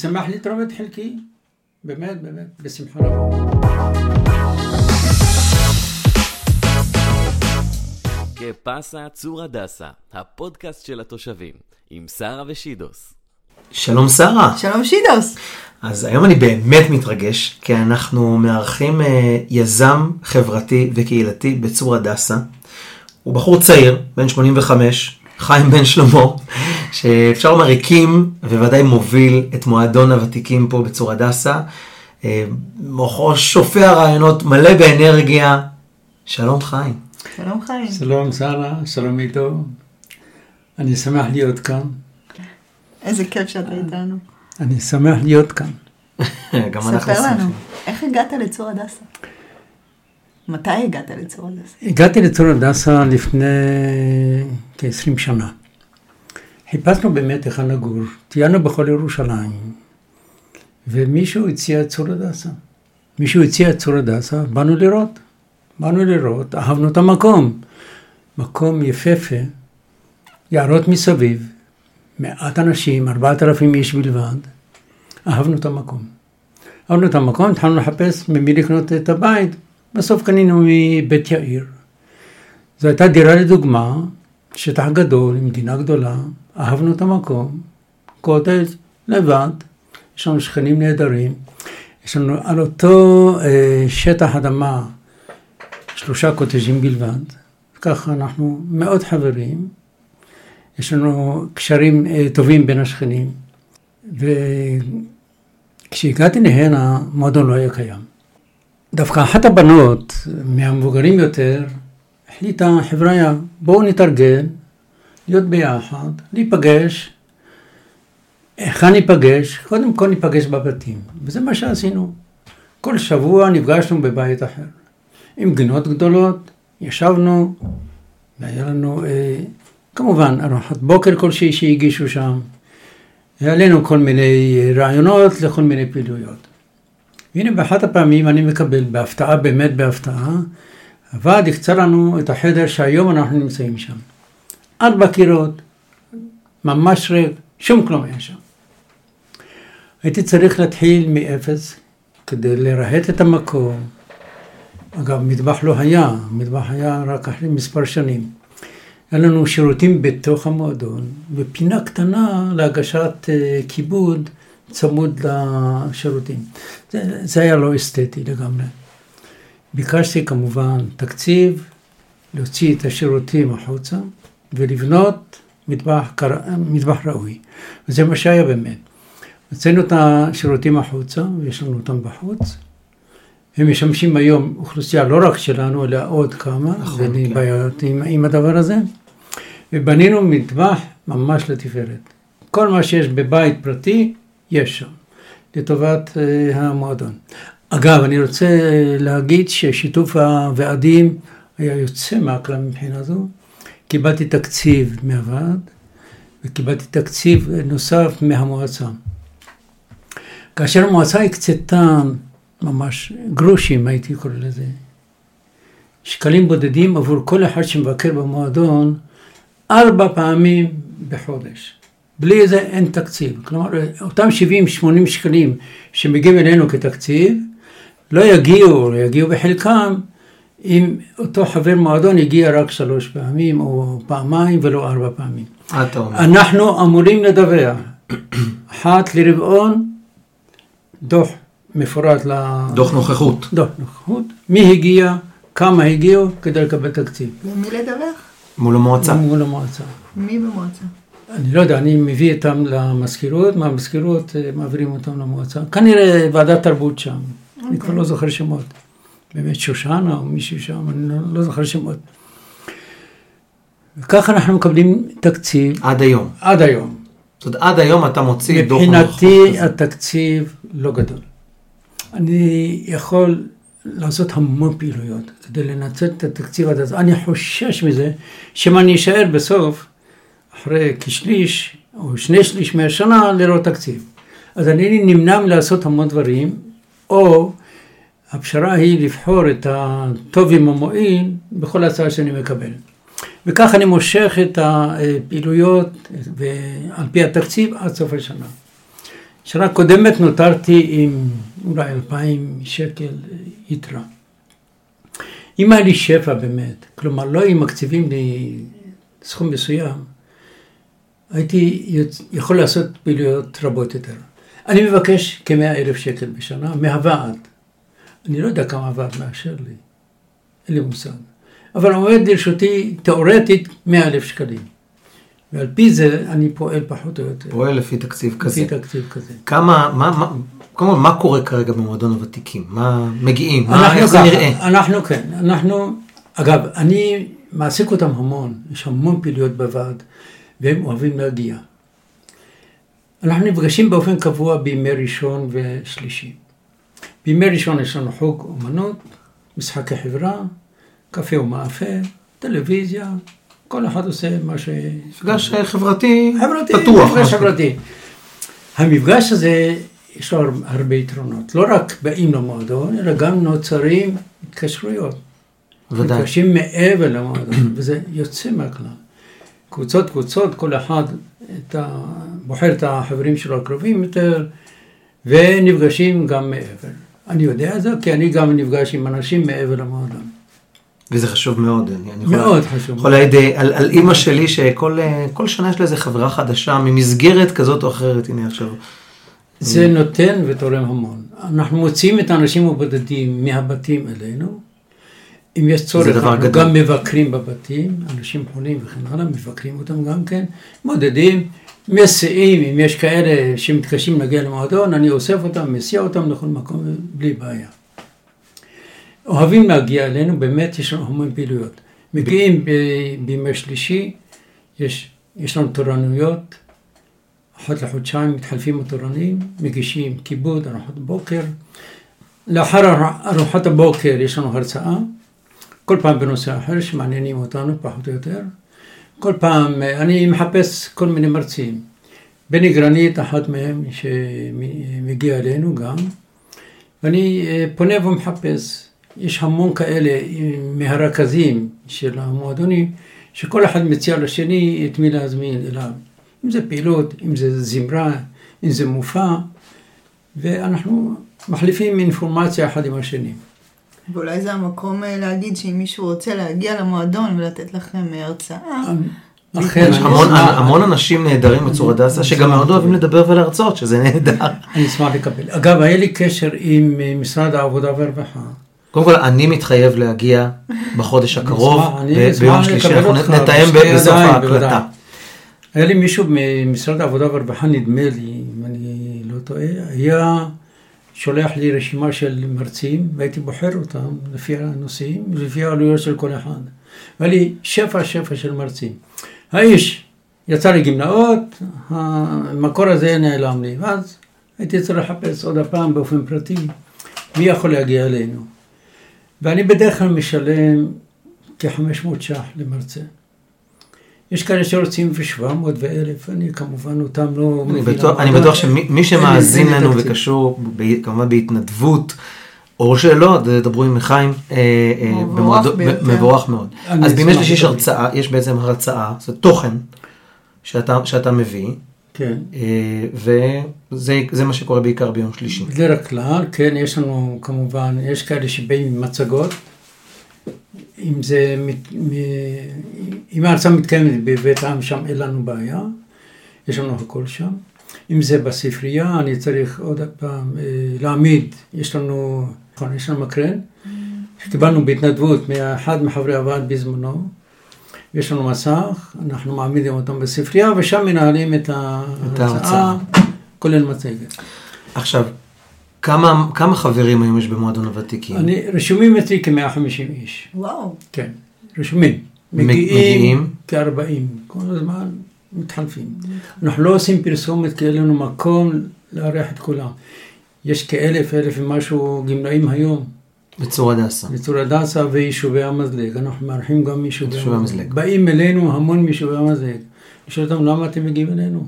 שמח לתרום את חלקי, באמת, באמת, בשמחה רבה. כפסה צור הדסה, הפודקאסט של התושבים, עם שרה ושידוס. שלום שרה. שלום שידוס. אז היום אני באמת מתרגש, כי אנחנו מארחים אה, יזם חברתי וקהילתי בצור הדסה. הוא בחור צעיר, בן 85, חיים בן שלמה, שאפשר לומר הקים וודאי מוביל את מועדון הוותיקים פה בצור הדסה. אה, מוחו שופע רעיונות, מלא באנרגיה. שלום חיים. שלום חיים. שלום שרה, שלום עידו. אני שמח להיות כאן. איזה כיף שאתה איתנו. אני שמח להיות כאן. גם אנחנו ספר לנו, שמחים. איך הגעת לצור הדסה? מתי הגעת לצור הדסה? הגעתי לצור הדסה לפני כ-20 שנה. חיפשנו באמת היכן לגור, טיילנו בכל ירושלים, ומישהו הציע את צור הדסה. מישהו הציע את צור הדסה, באנו לראות. באנו לראות, אהבנו את המקום. מקום יפהפה, יערות מסביב, מעט אנשים, ארבעת אלפים איש בלבד. אהבנו את המקום. אהבנו את המקום, התחלנו לחפש ממי לקנות את הבית, בסוף קנינו מבית יאיר. זו הייתה דירה לדוגמה, שטח גדול, מדינה גדולה, אהבנו את המקום, קוטג' לבד, יש לנו שכנים נהדרים, יש לנו על אותו אה, שטח אדמה שלושה קוטג'ים בלבד, ככה אנחנו מאוד חברים, יש לנו קשרים אה, טובים בין השכנים, וכשהגעתי להנה, המועדון לא היה קיים. דווקא אחת הבנות מהמבוגרים יותר החליטה, חבריה, בואו נתארגן, להיות ביחד, להיפגש. היכן ניפגש? קודם כל ניפגש בבתים, וזה מה שעשינו. כל שבוע נפגשנו בבית אחר. עם גינות גדולות, ישבנו, והיה לנו אה, כמובן ארוחת בוקר כלשהי שהגישו שם. העלינו כל מיני אה, רעיונות לכל מיני פעילויות. והנה באחת הפעמים אני מקבל בהפתעה, באמת בהפתעה, הוועד הקצה לנו את החדר שהיום אנחנו נמצאים שם. ארבע קירות, ממש ריק, שום כלום היה שם. הייתי צריך להתחיל מאפס כדי לרהט את המקום. אגב, מטבח לא היה, מטבח היה רק אחרי מספר שנים. היה לנו שירותים בתוך המועדון, ופינה קטנה להגשת אה, כיבוד צמוד לשירותים. זה, זה היה לא אסתטי לגמרי. ביקשתי כמובן תקציב, להוציא את השירותים החוצה ולבנות מטבח, קר... מטבח ראוי. וזה מה שהיה באמת. הוצאנו את השירותים החוצה, ויש לנו אותם בחוץ. הם משמשים היום אוכלוסייה לא רק שלנו, אלא עוד כמה, נכון, ואין לי כן. בעיות עם, עם הדבר הזה. ובנינו מטבח ממש לתפארת. כל מה שיש בבית פרטי, יש שם, לטובת uh, המועדון. אגב, אני רוצה להגיד ששיתוף הוועדים היה יוצא מהכלל מבחינה זו. קיבלתי תקציב מהוועד, וקיבלתי תקציב נוסף מהמועצה. כאשר המועצה הקצתה ממש גרושים, הייתי קורא לזה, שקלים בודדים עבור כל אחד שמבקר במועדון ארבע פעמים בחודש. בלי זה אין תקציב. כלומר, אותם 70-80 שקלים שמגיעים אלינו כתקציב, לא יגיעו, או יגיעו בחלקם, אם אותו חבר מועדון הגיע רק שלוש פעמים או פעמיים ולא ארבע פעמים. אנחנו אמורים לדווח אחת לרבעון דוח מפורט ל... דוח נוכחות. דוח נוכחות, מי הגיע, כמה הגיעו כדי לקבל תקציב. למי לדווח? מול המועצה. מול המועצה. מי במועצה? אני לא יודע, אני מביא אותם למזכירות, מהמזכירות אה, מעבירים אותם למועצה. כנראה ועדת תרבות שם, אני כבר לא זוכר שמות. באמת שושנה או מישהו שם, אני לא, לא זוכר שמות. וככה אנחנו מקבלים תקציב עד היום. עד היום. זאת אומרת, עד היום אתה מוציא דוח מבחינתי. התקציב לא גדול. אני יכול לעשות המון פעילויות כדי לנצל את התקציב עד אז. אני חושש מזה שמא אני אשאר בסוף, אחרי כשליש או שני שליש מהשנה, לראות תקציב. אז אני נמנע מלעשות המון דברים, או הפשרה היא לבחור את הטוב עם המועיל בכל הצעה שאני מקבל. וכך אני מושך את הפעילויות ועל פי התקציב עד סוף השנה. שנה קודמת נותרתי עם אולי אלפיים שקל יתרה. אם היה לי שפע באמת, כלומר לא היו מקציבים לי סכום מסוים, הייתי יכול לעשות פעילויות רבות יותר. אני מבקש כמאה אלף שקל בשנה מהוועד. אני לא יודע כמה הוועד מאשר לי, אין לי מושג. אבל עומד לרשותי תאורטית מאה אלף שקלים. ועל פי זה אני פועל פחות או יותר. פועל לפי תקציב כזה. לפי תקציב כזה. כמה, מה, מה, כל, מה קורה כרגע במועדון הוותיקים? מה מגיעים? מה, איך זה נראה? אנחנו כן, אנחנו, אגב, אני מעסיק אותם המון, יש המון פעילויות בוועד, והם אוהבים להגיע. אנחנו נפגשים באופן קבוע בימי ראשון ושלישי. בימי ראשון יש לנו חוג אומנות, משחקי חברה, קפה ומאפה, טלוויזיה, כל אחד עושה מה ש... מפגש אה, חברתי, חברתי, פתוח. מפגש חברתי. המפגש הזה, יש לו הר- הרבה יתרונות. לא רק באים למועדון, אלא גם נוצרים התקשרויות. ודאי. נפגשים מעבר למועדון, וזה יוצא מהכלל. קבוצות קבוצות, כל אחד את ה... בוחר את החברים שלו הקרובים יותר, ונפגשים גם מעבר. אני יודע את זה, כי אני גם נפגש עם אנשים מעבר למועדון. וזה חשוב מאוד. אני, אני יכול- מאוד חשוב. יכול להעיד אה, על, על אימא שלי שכל אה, כל שנה יש לה איזה חברה חדשה ממסגרת כזאת או אחרת, הנה עכשיו. זה נותן ותורם המון. אנחנו מוציאים את האנשים הבודדים מהבתים אלינו. אם יש צורך, אנחנו גדול. גם מבקרים בבתים, אנשים חולים וכן הלאה, מבקרים אותם גם כן, מודדים, מסיעים, אם יש כאלה שמתקשים להגיע למועדון, אני אוסף אותם, מסיע אותם לכל מקום בלי בעיה. אוהבים להגיע אלינו, באמת יש לנו המון פעילויות. מגיעים בימי שלישי, יש, יש לנו תורנויות, אחת לחודשיים מתחלפים התורנים, מגישים כיבוד, ארוחת בוקר. לאחר אר- ארוחת הבוקר יש לנו הרצאה, כל פעם בנושא אחר שמעניינים אותנו פחות או יותר. כל פעם אה, אני מחפש כל מיני מרצים. בני גרנית, אחת מהם שמגיע אלינו גם, ואני אה, פונה ומחפש. יש המון כאלה אה, מהרכזים של המועדונים, שכל אחד מציע לשני את מי להזמין אליו. אם זה פעילות, אם זה זמרה, אם זה מופע, ואנחנו מחליפים אינפורמציה אחד עם השני. ואולי זה המקום אה, להגיד שאם מישהו רוצה להגיע למועדון ולתת לכם אה, הרצאה, אכן, יש המון, אנשים נהדרים בצור הדסה שגם מאוד אוהבים. לדבר ולהרצות, שזה נהדר. אני אשמח לקבל. אגב, היה לי קשר עם אה, משרד העבודה והרווחה. קודם כל, אני מתחייב להגיע בחודש הקרוב, ביום שלישי, אנחנו נתאם בסוף ההקלטה. היה לי מישהו ממשרד העבודה והרווחה, נדמה לי, אם אני לא טועה, היה שולח לי רשימה של מרצים, והייתי בוחר אותם לפי הנושאים, לפי העלויות של כל אחד. והיה לי שפע שפע של מרצים. האיש יצא לגמלאות, המקור הזה נעלם לי, ואז הייתי צריך לחפש עוד הפעם באופן פרטי, מי יכול להגיע אלינו. ואני בדרך כלל משלם כ-500 ש"ח למרצה. יש כאלה שרוצים ו-700 ו-1,000, אני כמובן אותם לא אני מבין. בטוח- אני בטוח שמי שמאזין לנו. וקשור ב- כמובן בהתנדבות, או שלא, דברו עם חיים, אה, אה, מבורך מאוד. אז בימי שלישי יש. הרצאה, יש בעצם הרצאה, זה תוכן שאתה שאתה מביא, כן. אה, וזה זה מה שקורה בעיקר ביום שלישי. בדרך כלל, כן, יש לנו כמובן, יש כאלה שבאים עם מצגות. אם זה, אם ההרצאה מתקיימת בבית העם, שם אין לנו בעיה. יש לנו הכל שם. אם זה בספרייה, אני צריך עוד פעם אה, להעמיד, יש לנו, נכון, יש לנו מקרן, שקיבלנו בהתנדבות מאחד מחברי הוועד בזמנו. יש לנו מסך, אנחנו מעמידים אותם בספרייה, ושם מנהלים את. ההרצאה, כולל מצגת. עכשיו, כמה כמה חברים היום יש במועדון הוותיקים? אני, רשומים אצלי כ-150 איש, וואו, כן, רשומים. מגיעים? מגיעים כ-40, כל הזמן מתחלפים. אנחנו לא עושים פרסומת כי אין לנו מקום לארח את כולם. יש כאלף, אלף ומשהו גמלאים היום, בצור הדסה. בצור הדסה ויישובי המזלג. אנחנו מארחים גם מיישובי יישובי המזלג. המזלג. באים אלינו המון מיישובי המזלג. אני שואל אותם, למה אתם מגיעים אלינו?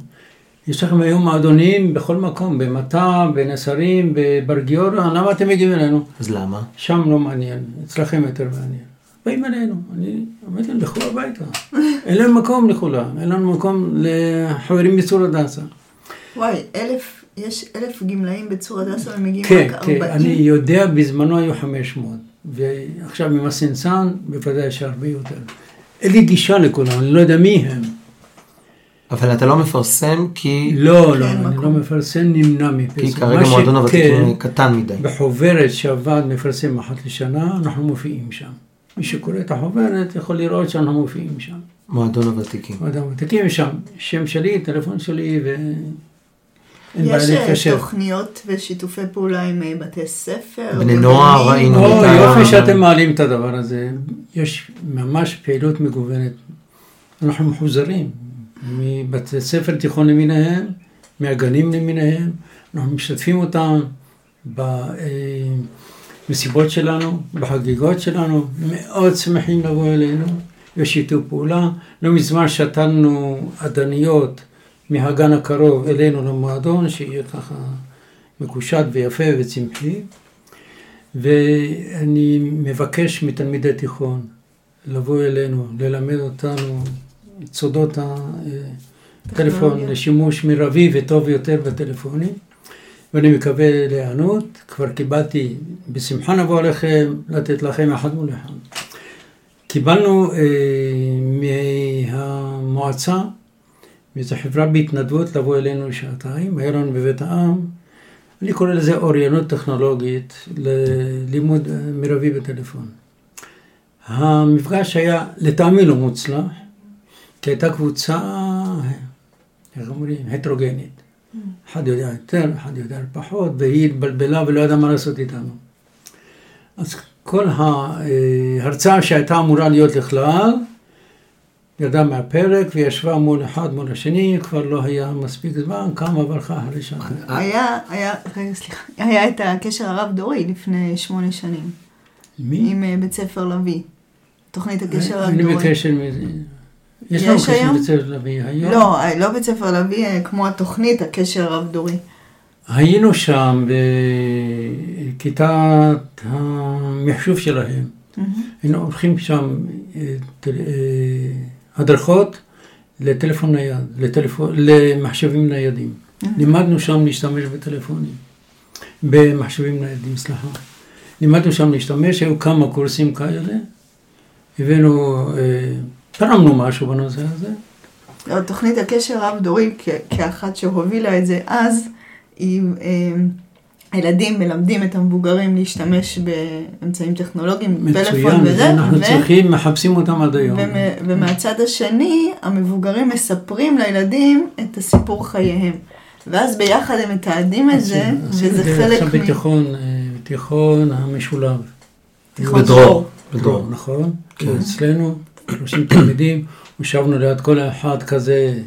יש לכם היום מועדונים בכל מקום, במטע, בנסרים, בבר גיורא, למה אתם מגיעים אלינו? אז למה? שם לא מעניין, אצלכם יותר מעניין. באים אלינו, אני אומר להם, לכו הביתה. אין להם מקום לכולם, אין לנו מקום לחברים בצור הדסה. וואי, אלף יש אלף גמלאים בצור הדסה ומגיעים כן, רק כן, 40? אני יודע, בזמנו היו 500, ועכשיו עם הסנסן, בוודאי יש הרבה יותר. אין לי גישה לכולם, אני לא יודע מי הם. אבל אתה לא מפרסם כי, לא, לא, כן, אני מקום. לא מפרסם, נמנע מפרסום. כי כרגע מועדון הוותיקים שכן, קטן מדי. בחוברת שהוועד מפרסם אחת לשנה, אנחנו מופיעים שם. מי שקורא את החוברת יכול לראות שאנחנו מופיעים שם. מועדון הוותיקים. מועדון הוותיקים שם, שם שלי, טלפון שלי, בעיה יש אה. תוכניות ושיתופי פעולה עם אה, בתי ספר? בני נוער? ראינו או, את ה- יופי שאתם מעלים את הדבר הזה. יש ממש פעילות מגוונת. אנחנו מחוזרים מבתי ספר תיכון למיניהם, מהגנים למיניהם, אנחנו משתפים אותם במסיבות שלנו, בחגיגות שלנו, מאוד שמחים לבוא אלינו, יש שיתוף פעולה. לא מזמן שתלנו עדניות מהגן הקרוב אלינו למועדון, שיהיה ככה מקושט ויפה וצמחי. ואני מבקש מתלמידי תיכון לבוא אלינו, ללמד אותנו את סודות הטלפון טכנולוגיה. לשימוש מרבי וטוב יותר בטלפונים. ואני מקווה להיענות, כבר קיבלתי, בשמחה נבוא עליכם לתת לכם אחד מול אחד. קיבלנו אה, מהמועצה, מאיזו חברה בהתנדבות לבוא אלינו לשעתיים, היה לנו בבית העם, אני קורא לזה אוריינות טכנולוגית ללימוד אה, מרבי בטלפון. המפגש היה לטעמי לא מוצלח, כי הייתה קבוצה, איך אומרים, הטרוגנית. אחד יודע יותר, אחד יודע פחות, והיא התבלבלה ולא ידעה מה לעשות איתנו. אז כל ההרצאה שהייתה אמורה להיות לכלל, ירדה מהפרק וישבה מול אחד מול השני, כבר לא היה מספיק זמן, קמה והלכה אחרי שעה. היה, היה, רגע, סליחה, היה את הקשר הרב-דורי לפני שמונה שנים, מי? עם אה, בית ספר לביא. תוכנית הקשר אני הרב-דורי. בקשר עם... יש לנו קשר היום? בצל לביא היום. לא, אה, לא בית ספר לביא, אה, כמו התוכנית, הקשר הרב-דורי. היינו שם בכיתת המחשוב שלהם. היינו עורכים שם אה, הדרכות לטלפון נייד, לטלפון, למחשבים ניידים. לימדנו שם להשתמש בטלפונים, במחשבים ניידים, סליחה. לימדנו שם להשתמש, היו כמה קורסים כאלה. הבאנו, תרמנו משהו בנושא הזה. לא, תוכנית הקשר הרב-דורי, כ- כאחת שהובילה את זה אז, היא, אה, הילדים מלמדים את המבוגרים להשתמש באמצעים טכנולוגיים, מצוין, וזה, אנחנו ו- צריכים, מחפשים אותם עד היום. ומ- ומהצד השני, המבוגרים מספרים לילדים את הסיפור חייהם. ואז ביחד הם מתעדים את זה, וזה חלק עכשיו מ... בתיכון, אה, בתיכון המשולב. תיכון בדרור. דרור. בדרור. נכון? אצלנו, 30 תלמידים, ישבנו ליד כל אחד כזה,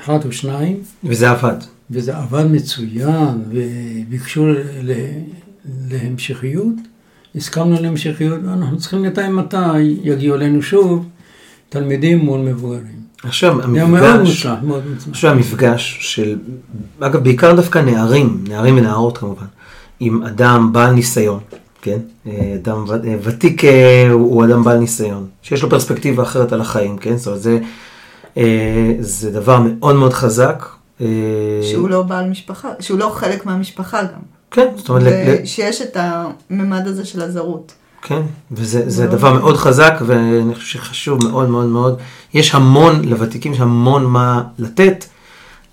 אחד או שניים, וזה עבד. וזה עבד מצוין, וביקשו ל- להמשכיות, הסכמנו להמשכיות, ואנחנו צריכים לתאם מתי יגיעו אלינו שוב תלמידים מול מבוגרים. עכשיו היה מאוד המפגש, מוצלח, מאוד מוצלח. חושב שהמפגש של, אגב בעיקר דווקא נערים, נערים ונערות כמובן, עם אדם בעל ניסיון, כן? אה, אדם ו- אה, ותיק אה, הוא אדם בעל ניסיון, שיש לו פרספקטיבה אחרת על החיים, כן? זאת אומרת, זה, זה דבר מאוד מאוד חזק. שהוא לא בעל משפחה, שהוא לא חלק מהמשפחה גם. כן, זאת אומרת, ושיש את הממד הזה של הזרות. כן, וזה זה מאוד. דבר מאוד חזק, ואני חושב שחשוב מאוד מאוד מאוד. יש המון, לוותיקים יש המון מה לתת,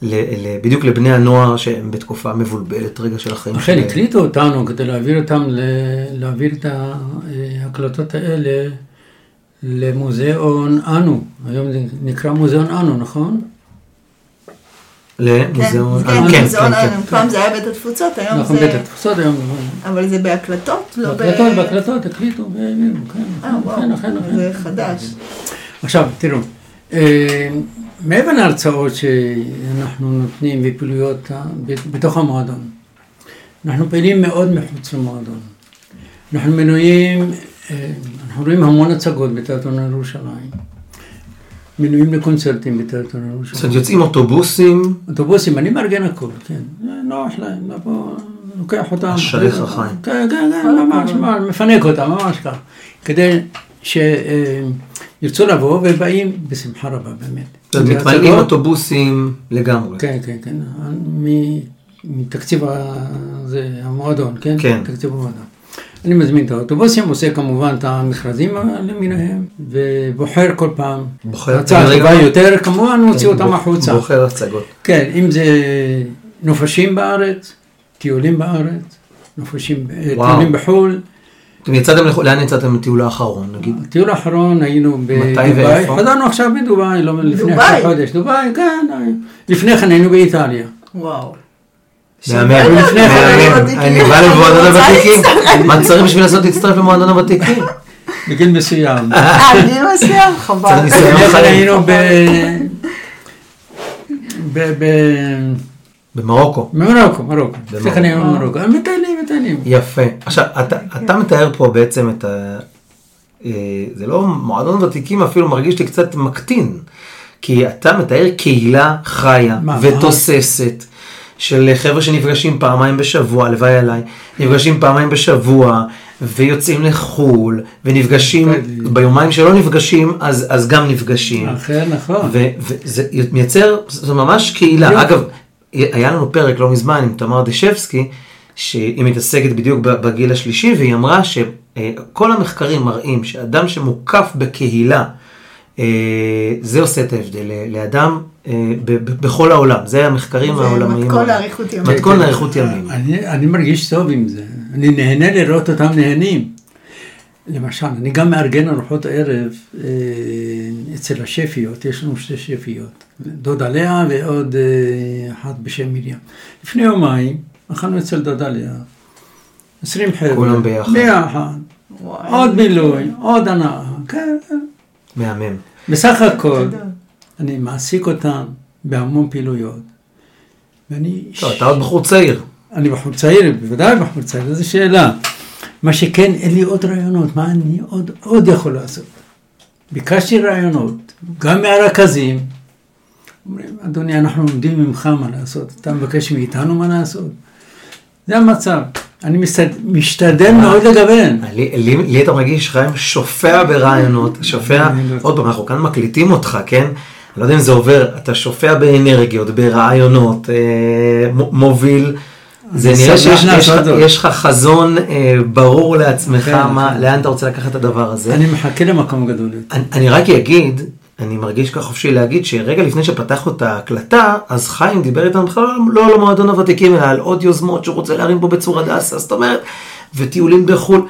ל, ל, בדיוק לבני הנוער שהם בתקופה מבולבלת רגע של החיים אכן הקליטו אותנו כדי להעביר אותם, ל- להעביר את ההקלטות האלה למוזיאון אנו, היום זה נקרא מוזיאון אנו, נכון? למוזיאון, כן, אה, כן, כן, מוזיאון, כן, אה, פעם זה היה בית התפוצות, היום נכון, זה... בית התפוצות היום, אבל זה בהקלטות, לא ב... בהקלטות, בהקלטות, הקליטו והעבירו, כן, אה, כן, וואו, כן. זה חדש. עכשיו, תראו, אה, מעבר להרצאות שאנחנו נותנים בפעילויות ה- ב- בתוך המועדון, אנחנו פעילים מאוד מחוץ למועדון. אנחנו מנויים, אה, אנחנו רואים המון הצגות בתיאטרון ירושלים. מנויים לקונצרטים בתיאטרון זאת אומרת, ירושלים. יוצאים אוטובוסים, אוטובוסים, אני מארגן הכל, כן. זה נוח להם, לבוא, לוקח אותם. אשריך חיים. כן, כן, כן, ממש, ממש, מפנק אותם, ממש כך. כדי שירצו לבוא, ובאים בשמחה רבה, באמת. מתמלאים והצגות- אוטובוסים לגמרי. כן, כן, כן. מ- מתקציב ה- זה, המועדון, כן? כן. תקציב המועדון. אני מזמין את האוטובוסים, עושה כמובן את המכרזים למיניהם, ובוחר כל פעם. בוחר הצעה טובה יותר, כמובן מוציא אותם החוצה. בוחר הצגות. כן, אם זה נופשים בארץ, טיולים בארץ, נופשים, אה. טיולים בחו"ל. אתם יצאתם, לאן יצאתם בטיול האחרון, נגיד? הטיול האחרון היינו בדובאי? חזרנו עכשיו מדובאי, לא לפני? חודש, דובאי, כן, לפני כן היינו באיטליה. וואו. מהמם, ולפני כן מהמם. אני בא למועדון הוותיקים. מה צריך בשביל לעשות להצטרף למועדון הוותיקים? בגיל מסוים. אה, גיל מסוים, חבל. צריך ניסיון לפני כן חיים. היינו ב... במרוקו. במרוקו, מרוקו. כן היינו במרוקו. במרוקו. הם מטיילים, מטיילים. יפה. עכשיו, אתה, אתה מתאר פה בעצם את ה... אה, זה לא מועדון ותיקים אפילו מרגיש לי קצת מקטין. כי אתה מתאר קהילה חיה ממש. ותוססת של חבר'ה שנפגשים פעמיים בשבוע, הלוואי עליי, נפגשים פעמיים בשבוע ויוצאים לחו"ל ונפגשים, כן. ביומיים שלא נפגשים אז, אז גם נפגשים. אכן, נכון. וזה מייצר, זה ממש קהילה. אגב, היה לנו פרק לא מזמן עם תמר דשבסקי, שהיא מתעסקת בדיוק בגיל השלישי, והיא אמרה שכל המחקרים מראים שאדם שמוקף בקהילה, אה, זה עושה את ההבדל ל- לאדם אה, ב- ב- בכל העולם. זה המחקרים זה העולמיים. מתכון לאריכות ימים. מתכון לאריכות ימים. אני, אני מרגיש טוב עם זה, אני נהנה לראות אותם נהנים. למשל, אני גם מארגן ארוחות ערב אה, אצל השפיות, יש לנו שתי שפיות, דודה לאה ועוד אה, אחת בשם מרים. לפני יומיים אכלנו אצל דודה לאה, 20 חבר'ה, כולם ביחד. ביחד, וואי. עוד בילוי, עוד הנאה, כן, כן. מהמם. בסך הכל. אני מעסיק אותם בהמון פעילויות, ואני... טוב, אתה עוד בחור צעיר. אני בחור צעיר, בוודאי בחור צעיר, איזו שאלה. מה שכן, אין לי עוד רעיונות, מה אני עוד, עוד יכול לעשות? ביקשתי רעיונות, גם מהרכזים. אומרים, אדוני, אנחנו לומדים ממך מה לעשות, אתה מבקש מאיתנו מה לעשות. זה המצב. אני מסתד... משתדל מאוד לגוון. לי, לי, לי אתה מרגיש חיים שופע ברעיונות, שופע, לא- עוד פעם, אנחנו כאן מקליטים אותך, כן? אני לא יודע אם זה עובר, אתה שופע באנרגיות, ברעיונות, אה, מוביל. זה נראה שיש לך- חזון אה, ברור לעצמך, כן, מה, כן. לאן אתה רוצה לקחת את הדבר הזה. אני מחכה למקום גדול. אני, אני רק אגיד, אני מרגיש ככה חופשי להגיד שרגע לפני שפתחנו את ההקלטה, אז חיים דיבר איתנו בכלל לא על המועדון הוותיקים, אלא על עוד יוזמות שהוא רוצה להרים פה בצור הדסה, זאת אומרת, וטיולים בחו"ל,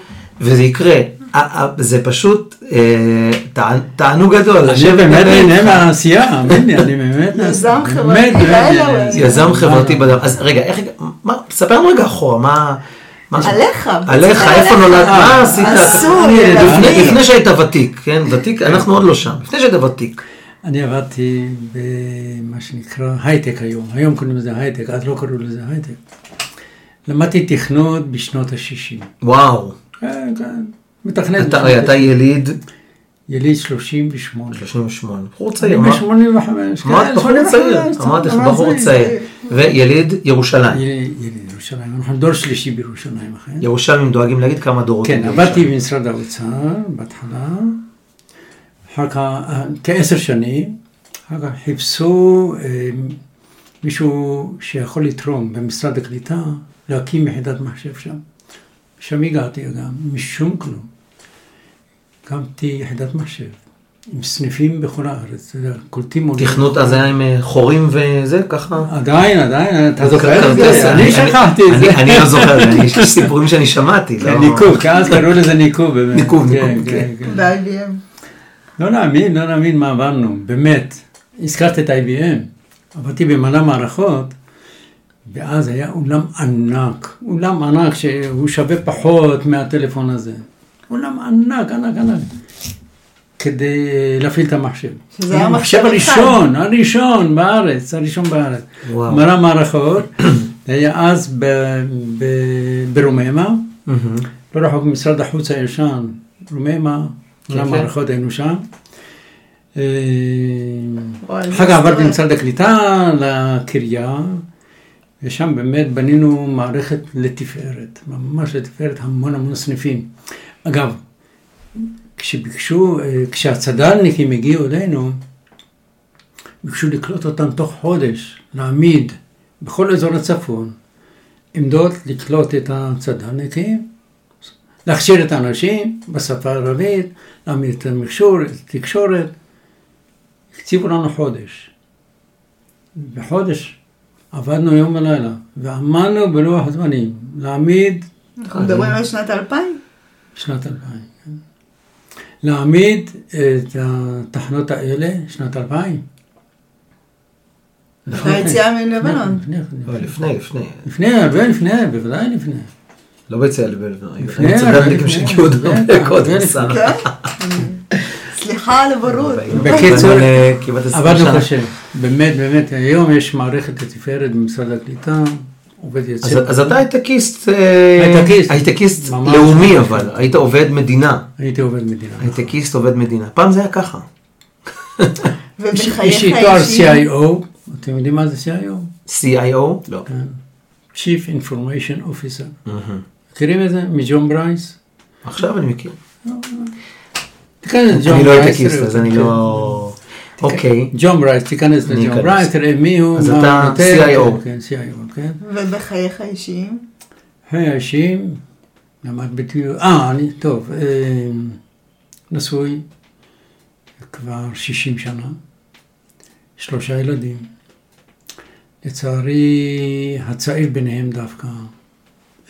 וזה יקרה. ה- ה- זה פשוט אה, תע- תענוג גדול. אני באמת נהנה. מהעשייה, אני באמת... יזם חברתי. יזם חברתי? בדם. אז רגע, איך, מה, ספר לנו רגע אחורה, מה... עליך. עליך, איפה עליך. נולד, מה אה, עשית? לפני שהיית ותיק, כן? ותיק, אנחנו עוד לא שם. לפני שהיית ותיק. אני עבדתי במה שנקרא הייטק היום, היום קוראים לזה הייטק, אז לא קראו לזה הייטק. למדתי תכנות בשנות ה-60. וואו. כן, כן. מתכנת. אתה, אתה יליד יליד 38. 38, בחור אני צעיר, מה? ב-85. אמרת בחור צעיר, אמרתי לך בחור צעיר, ויליד ירושלים. יליד ירושלים, אנחנו דור שלישי בירושלים, אכן. ירושלמים דואגים להגיד כמה דורות. כן, עבדתי. במשרד האוצר בהתחלה, אחר כך, כעשר שנים, אחר כך חיפשו אה, מישהו שיכול לתרום במשרד הקליטה, להקים יחידת מחשב שם. שם הגעתי גם, משום כלום. הקמתי יחידת מחשב, עם סניפים בכל הארץ, אתה יודע, קולטים עולים. תכנות אז היה עם אה, חורים וזה, ככה? עדיין, עדיין, אתה זוכר את זה? אני שכחתי את אני- זה. אני לא זוכר, יש לי סיפורים שאני שמעתי. כן, לא- ניקוב, כי אז קראו לזה ניקוב, באמת. ניקוב, כן, ניקוב, כן, כן. כן. ב-IBM. לא להאמין, לא להאמין מה עברנו, באמת. הזכרת את IBM, עבדתי במלא מערכות, ואז היה אולם ענק, אולם ענק שהוא שווה פחות מהטלפון הזה. אולם ענק, ענק, ענק, כדי להפעיל את המחשב. שזה היה המחשב מחשב הראשון, הראשון בארץ, הראשון בארץ. וואו. מלא מערכות, זה היה אז ב- ב- ברוממה. לא רחוק ממשרד החוץ הישן, רוממה, כן, מלא כן. מערכות היינו שם. אה, אחר כך עברתי היסטוריה. למשרד הקליטה, לקריה, ושם באמת בנינו מערכת לתפארת, ממש לתפארת, המון המון סניפים. אגב, כשביקשו, אה, כשהצד"לניקים הגיעו אלינו, ביקשו לקלוט אותם תוך חודש, להעמיד בכל אזור הצפון, עמדות לקלוט את הצד"לניקים, להכשיר את האנשים בשפה הערבית, להעמיד את המכשור, את התקשורת. הקציבו לנו חודש. בחודש עבדנו יום ולילה, ועמדנו בלוח הזמנים להעמיד אנחנו מדברים על שנת 2000? שנת 2000, כן. להעמיד את התחנות האלה, שנת 2000. אחרי היציאה מלבנון. לפני, לא, לפני, לפני, הרבה לפני, בוודאי לפני. לא ביציאה לבלבנון. לפני, היו צד"לניקים לפני, שהגיעו עוד הרבה קודם, שרה. כן? סליחה על הבורות. בקיצור, עבדנו לכמעט 20 עבדנו. קשה, באמת, באמת, היום יש מערכת לתפארת במשרד הקליטה. אז אז אתה הייטקיסט, אה, הייטקיסט. הייטקיסט ממש. לאומי אבל, היית עובד מדינה. הייתי עובד מדינה. הייטקיסט עובד מדינה. פעם זה היה ככה. יש לי תואר. CIO, אתם יודעים מה זה CIO? CIO? לא. כן. Chief Information Officer. מכירים את זה? מג'ון ברייס? עכשיו אני מכיר. תיכנס לג'ון אני לא. הייטקיסט, אז אני. לא... אוקיי. ג'ון ברייס, תיכנס לג'ון. ברייס, תראה מי הוא, אז אתה. CIO. כן, CIO, כן. ובחייך האישיים? חיי האישיים, למד בטיול, אה, אני, טוב, אה, נשוי כבר 60 שנה, שלושה ילדים. לצערי, הצעיר ביניהם דווקא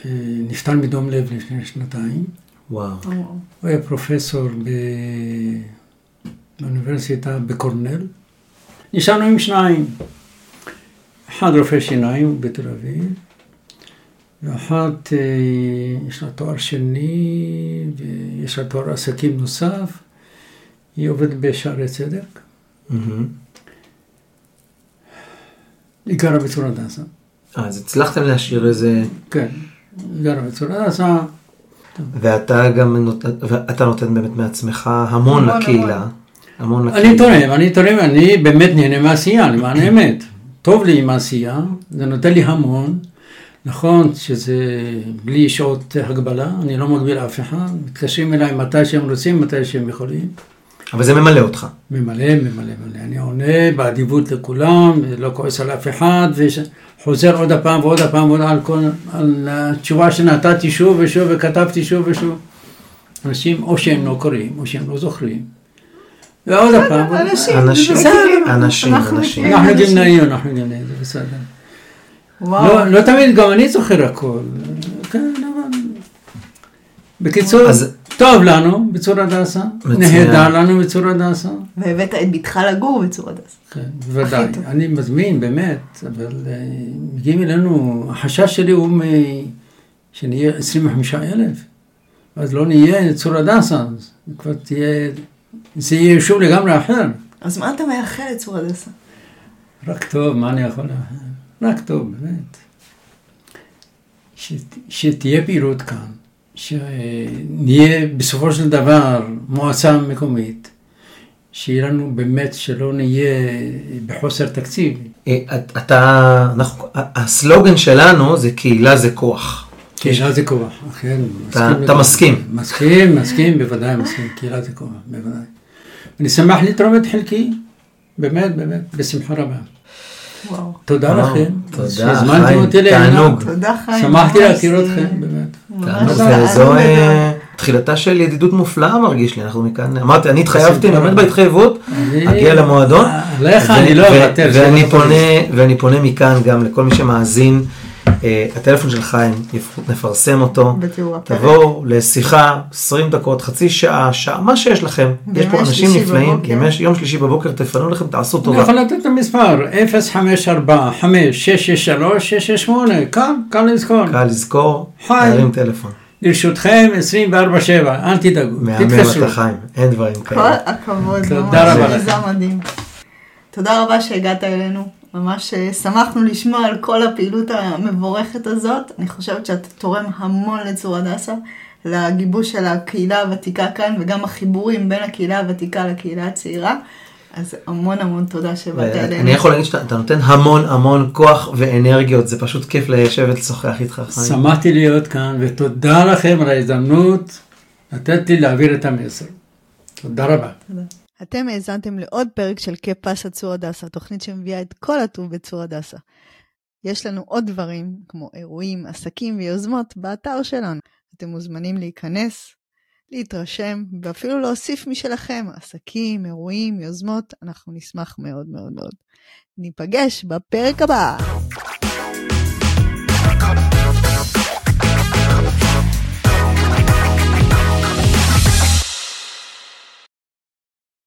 אה, נפטר מדום לב לפני שנתיים. וואו. או, הוא היה פרופסור ב... באוניברסיטה בקורנל. נשארנו עם שניים. אחד רופא שיניים בתל אביב, ואחת אה, יש לה תואר שני, ויש לה תואר עסקים נוסף. היא עובדת בשערי צדק. מהמם. היא גרה בצור הדסה. אז הצלחתם להשאיר איזה... כן, היא גרה בצור הדסה. ואתה גם נותן, ואתה נותן באמת מעצמך המון המון, לקהילה. המון לקהילה. אני תורם, אני תורם, אני באמת נהנה מעשייה, למען האמת. טוב לי עם העשייה, זה נותן לי המון. נכון שזה בלי שעות הגבלה, אני לא מגביל אף אחד, מתקשרים אליי מתי שהם רוצים, מתי שהם יכולים. אבל זה ממלא אותך. ממלא, ממלא, מלא. אני עונה באדיבות לכולם, לא כועס על אף אחד, וחוזר עוד הפעם ועוד הפעם ועוד על, כל, על התשובה שנתתי שוב ושוב וכתבתי שוב ושוב. אנשים או שהם לא קוראים, או שהם לא זוכרים. ועוד הפעם. ועוד- אנשים, אנשים, אנשים, אנחנו. מכירים אנחנו אנשים. גמלאים, אנחנו גמלאים, זה בסדר. לא, לא תמיד, גם אני זוכר הכל. כן. בקיצור, טוב לנו בצור הדסה. נהדר לנו בצור הדסה. והבאת את בתך לגור בצור הדסה. כן, בוודאי. אני מזמין, באמת, אבל אה, מגיעים אלינו, החשש שלי הוא. שנהיה 25 אלף, אז לא נהיה צור הדסה, אז כבר תהיה, זה יהיה יישוב לגמרי אחר. אז מה אתה מייחל לצור הדסה? רק טוב, מה אני יכול לאחל? רק טוב, באמת. שת, שתהיה פעילות כאן, שנהיה בסופו של דבר מועצה מקומית, שיהיה לנו באמת, שלא נהיה בחוסר תקציב. אה, את- אתה, אנחנו, הסלוגן שלנו זה קהילה זה כוח. קהילה זה כוח, כן. אתה-. מסכים. מסכים, מסכים, בוודאי מסכים, קהילה זה כוח, בוודאי. אני שמח לתרום את חלקי, באמת, באמת, בשמחה רבה. וואו. תודה לכם, שהזמנתם אותי. תענוג. תודה חיים. שמחתי להכיר אתכם, באמת. גדול. אה, תחילתה של ידידות מופלאה מרגיש לי, אנחנו מכאן, אמרתי, אני התחייבתי, אני. עומד בהתחייבות, אגיע למועדון. עליך ו- אני לא אוותר. ואני פונה, מכאן גם לכל מי שמאזין, הטלפון של חיים, נפרסם אותו. בתיאור הפרק. תבואו לשיחה, 20 דקות, חצי שעה, שעה, מה שיש לכם. יש פה אנשים נפלאים, בבוקר. ימי- יום שלישי בבוקר תפנו לכם, תעשו אני טובה. יכול לתת את המספר, 054-5663-668, כאן, כאן לזכור. קל לזכור. להרים טלפון. לרשותכם 24/7, אל תדאגו, מהמם תתקשרו. אתה חיים, אין דברים כל כאלה. הכבוד, תודה רבה לכם. מדהים. תודה רבה שהגעת אלינו, ממש אה, שמחנו לשמוע על כל הפעילות המבורכת הזאת. אני חושבת שאתה תורם המון לצור הדסה, לגיבוש של הקהילה הוותיקה כאן, וגם החיבורים בין הקהילה הוותיקה לקהילה הצעירה. אז המון המון תודה שבאת אלינו. אני יכול להגיד שאתה אתה נותן המון המון כוח ואנרגיות, זה פשוט כיף לשבת לשוחח איתך. שמחתי להיות כאן, ותודה לכם על ההזדמנות לתת לי להעביר את המסר. תודה רבה. אתם האזנתם לעוד פרק של כפס צור הדסה, תוכנית שמביאה את כל הטוב בצור הדסה. יש לנו עוד דברים, כמו אירועים, עסקים ויוזמות, באתר שלנו. אתם מוזמנים להיכנס, להתרשם, ואפילו להוסיף משלכם, עסקים, אירועים, יוזמות, אנחנו נשמח מאוד מאוד מאוד. ניפגש בפרק הבא.